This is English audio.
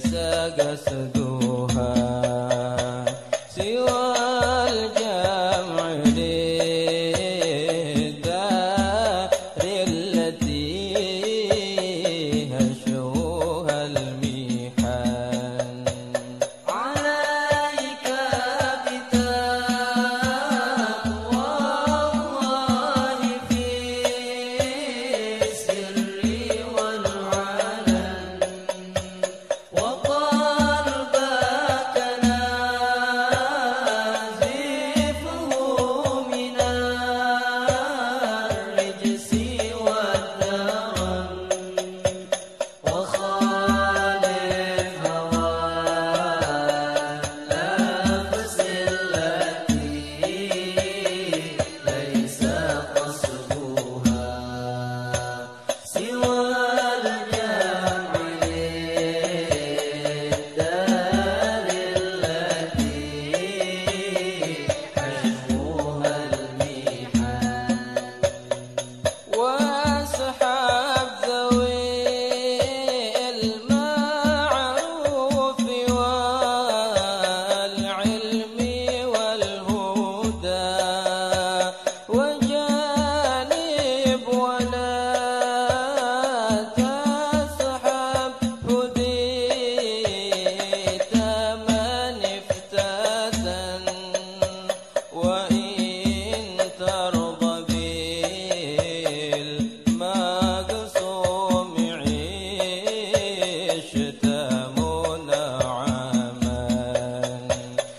sagasduhan